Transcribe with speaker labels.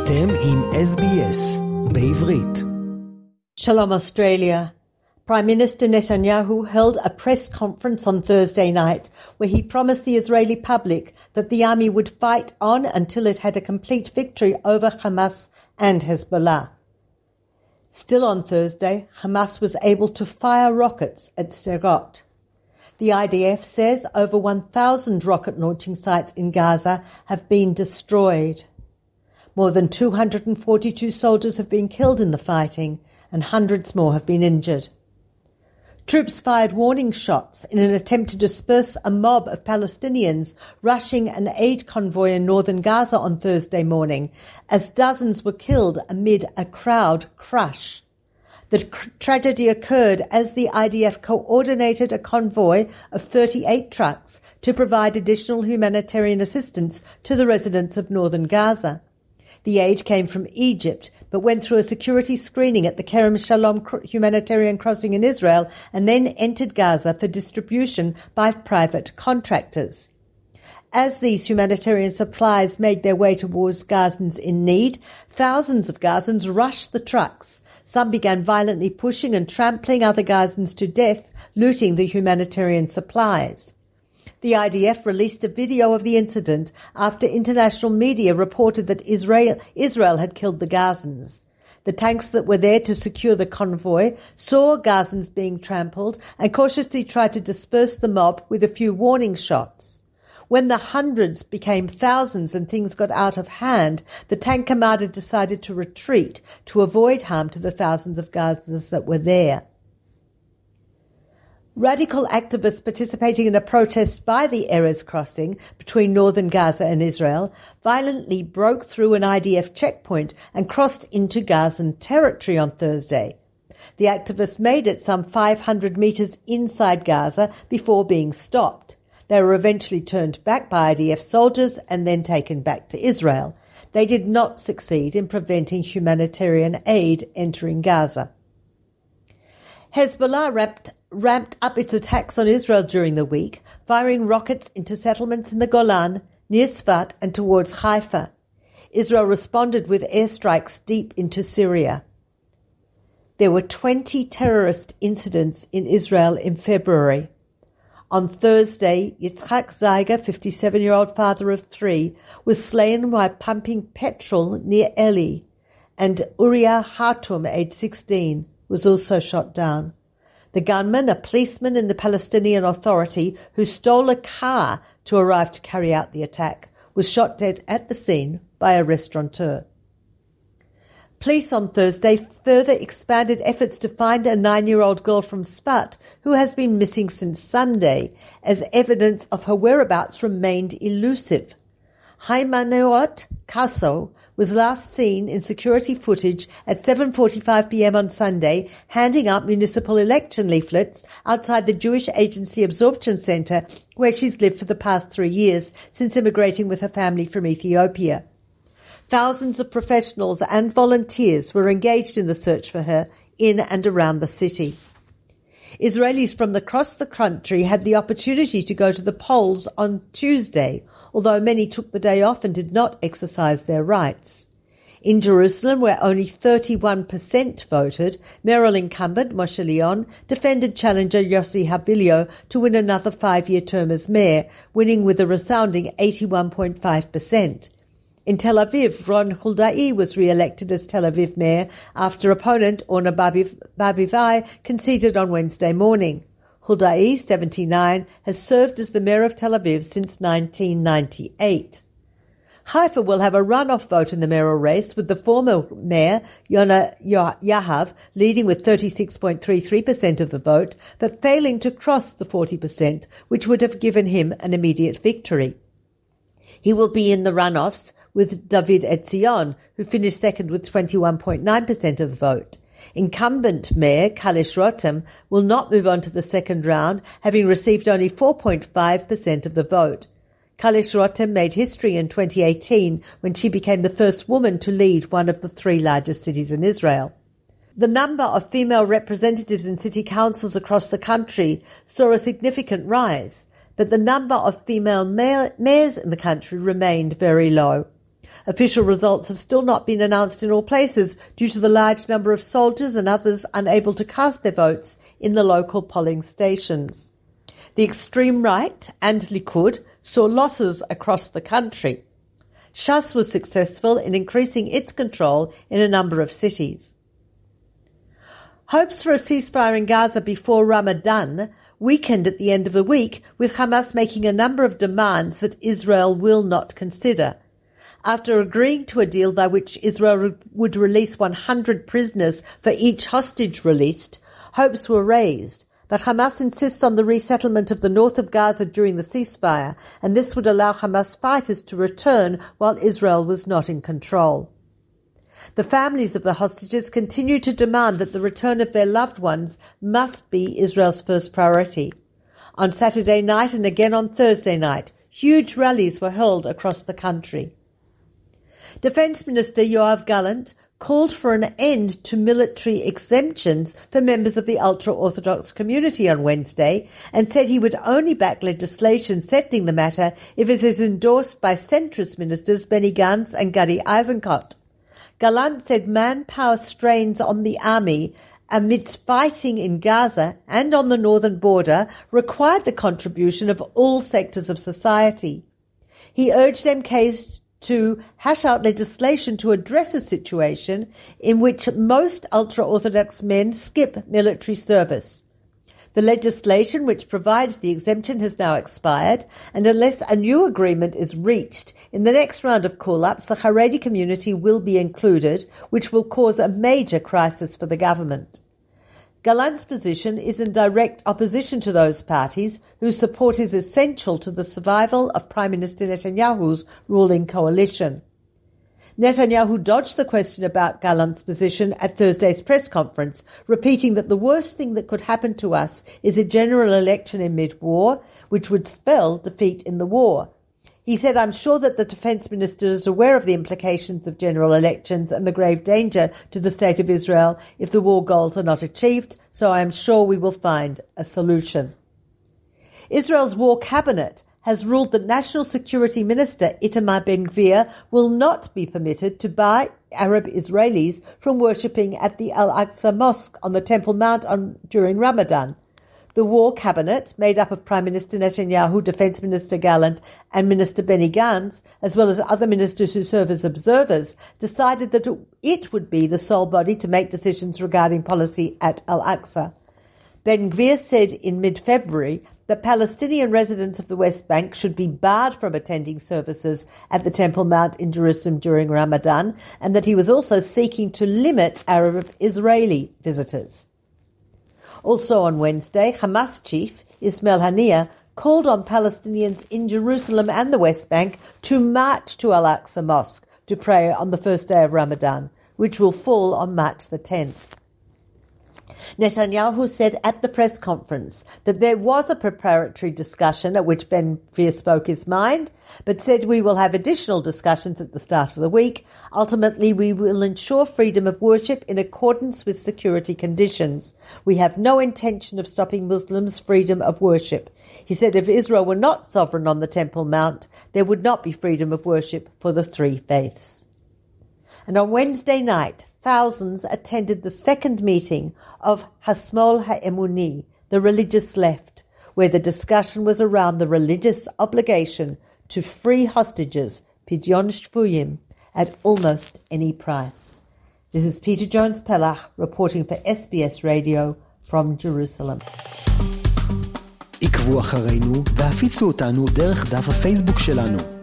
Speaker 1: אתם עם SBS בעברית.
Speaker 2: Shalom Australia. Prime Minister Netanyahu held a press conference on Thursday night where he promised the Israeli public that the army would fight on until it had a complete victory over Hamas and Hezbollah. Still on Thursday, Hamas was able to fire rockets at Sderot. The IDF says over 1,000 rocket launching sites in Gaza have been destroyed. More than 242 soldiers have been killed in the fighting, and hundreds more have been injured. Troops fired warning shots in an attempt to disperse a mob of Palestinians rushing an aid convoy in northern Gaza on Thursday morning, as dozens were killed amid a crowd crush. The tragedy occurred as the IDF coordinated a convoy of 38 trucks to provide additional humanitarian assistance to the residents of northern Gaza. The aid came from Egypt, but went through a security screening at the Kerem Shalom humanitarian crossing in Israel and then entered Gaza for distribution by private contractors. As these humanitarian supplies made their way towards Gazans in need, thousands of Gazans rushed the trucks. Some began violently pushing and trampling other Gazans to death, looting the humanitarian supplies. The IDF released a video of the incident after international media reported that Israel, Israel had killed the Gazans. The tanks that were there to secure the convoy saw Gazans being trampled and cautiously tried to disperse the mob with a few warning shots. When the hundreds became thousands and things got out of hand, the tank commander decided to retreat to avoid harm to the thousands of Gazans that were there. Radical activists participating in a protest by the Erez crossing between northern Gaza and Israel violently broke through an IDF checkpoint and crossed into Gazan territory on Thursday. The activists made it some 500 metres inside Gaza before being stopped. They were eventually turned back by IDF soldiers and then taken back to Israel. They did not succeed in preventing humanitarian aid entering Gaza. Hezbollah ramped, ramped up its attacks on Israel during the week, firing rockets into settlements in the Golan, near Sfat, and towards Haifa. Israel responded with airstrikes deep into Syria. There were 20 terrorist incidents in Israel in February. On Thursday, Yitzhak Zeiger, 57 year old father of three, was slain while pumping petrol near Eli, and Uriah Hatum, aged 16, was also shot down. The gunman, a policeman in the Palestinian Authority who stole a car to arrive to carry out the attack, was shot dead at the scene by a restaurateur. Police on Thursday further expanded efforts to find a nine year old girl from Sfat who has been missing since Sunday, as evidence of her whereabouts remained elusive. Haimaneot Kasso was last seen in security footage at 7:45 p.m. on Sunday handing out municipal election leaflets outside the Jewish Agency Absorption Center where she's lived for the past 3 years since immigrating with her family from Ethiopia. Thousands of professionals and volunteers were engaged in the search for her in and around the city. Israelis from across the country had the opportunity to go to the polls on Tuesday, although many took the day off and did not exercise their rights. In Jerusalem, where only 31% voted, mayoral incumbent Moshe Leon defended challenger Yossi Havilio to win another five-year term as mayor, winning with a resounding 81.5%. In Tel Aviv, Ron Huldai was re-elected as Tel Aviv mayor after opponent Orna Barbivai conceded on Wednesday morning. Huldai, 79, has served as the mayor of Tel Aviv since 1998. Haifa will have a runoff vote in the mayoral race with the former mayor, Yona Yahav, leading with 36.33% of the vote, but failing to cross the 40%, which would have given him an immediate victory. He will be in the runoffs with David Etzion, who finished second with 21.9% of the vote. Incumbent Mayor Kalisch Rotem will not move on to the second round, having received only 4.5% of the vote. Kalisch Rotem made history in 2018 when she became the first woman to lead one of the three largest cities in Israel. The number of female representatives in city councils across the country saw a significant rise but the number of female mayors in the country remained very low. Official results have still not been announced in all places due to the large number of soldiers and others unable to cast their votes in the local polling stations. The extreme right and Likud saw losses across the country. Shas was successful in increasing its control in a number of cities. Hopes for a ceasefire in Gaza before Ramadan weakened at the end of the week, with Hamas making a number of demands that Israel will not consider. After agreeing to a deal by which Israel would release 100 prisoners for each hostage released, hopes were raised. But Hamas insists on the resettlement of the north of Gaza during the ceasefire, and this would allow Hamas fighters to return while Israel was not in control. The families of the hostages continue to demand that the return of their loved ones must be Israel's first priority. On Saturday night and again on Thursday night, huge rallies were held across the country. Defence Minister Yoav Gallant called for an end to military exemptions for members of the ultra Orthodox community on Wednesday and said he would only back legislation settling the matter if it is endorsed by centrist ministers Benny Gantz and Gadi Eisenkot. Gallant said manpower strains on the army amidst fighting in Gaza and on the northern border required the contribution of all sectors of society. He urged MKs to hash out legislation to address a situation in which most ultra Orthodox men skip military service. The legislation which provides the exemption has now expired, and unless a new agreement is reached in the next round of call ups, the Haredi community will be included, which will cause a major crisis for the government. Gallant's position is in direct opposition to those parties whose support is essential to the survival of Prime Minister Netanyahu's ruling coalition. Netanyahu dodged the question about Gallant's position at Thursday's press conference, repeating that the worst thing that could happen to us is a general election in mid-war, which would spell defeat in the war. He said, I'm sure that the defense minister is aware of the implications of general elections and the grave danger to the state of Israel if the war goals are not achieved, so I am sure we will find a solution. Israel's war cabinet has ruled that National Security Minister Itamar Ben-Gvir will not be permitted to buy Arab Israelis from worshipping at the Al-Aqsa Mosque on the Temple Mount on, during Ramadan. The war cabinet, made up of Prime Minister Netanyahu, Defence Minister Gallant, and Minister Benny Gantz, as well as other ministers who serve as observers, decided that it would be the sole body to make decisions regarding policy at Al Aqsa. Ben Gvir said in mid February that Palestinian residents of the West Bank should be barred from attending services at the Temple Mount in Jerusalem during Ramadan, and that he was also seeking to limit Arab Israeli visitors. Also on Wednesday, Hamas chief Ismail Haniyeh called on Palestinians in Jerusalem and the West Bank to march to Al Aqsa Mosque to pray on the first day of Ramadan, which will fall on March the 10th. Netanyahu said at the press conference that there was a preparatory discussion at which Ben Gvir spoke his mind, but said we will have additional discussions at the start of the week. Ultimately, we will ensure freedom of worship in accordance with security conditions. We have no intention of stopping Muslims' freedom of worship. He said if Israel were not sovereign on the Temple Mount, there would not be freedom of worship for the three faiths. And on Wednesday night, thousands attended the second meeting of Hasmol Ha'emuni, the religious left, where the discussion was around the religious obligation to free hostages, Pidyon Shvuyim, at almost any price. This is Peta Jones Pelach reporting for SBS Radio from Jerusalem.
Speaker 1: עקבו אחרינו והפיצו אותנו דרך דף הפייסבוק שלנו.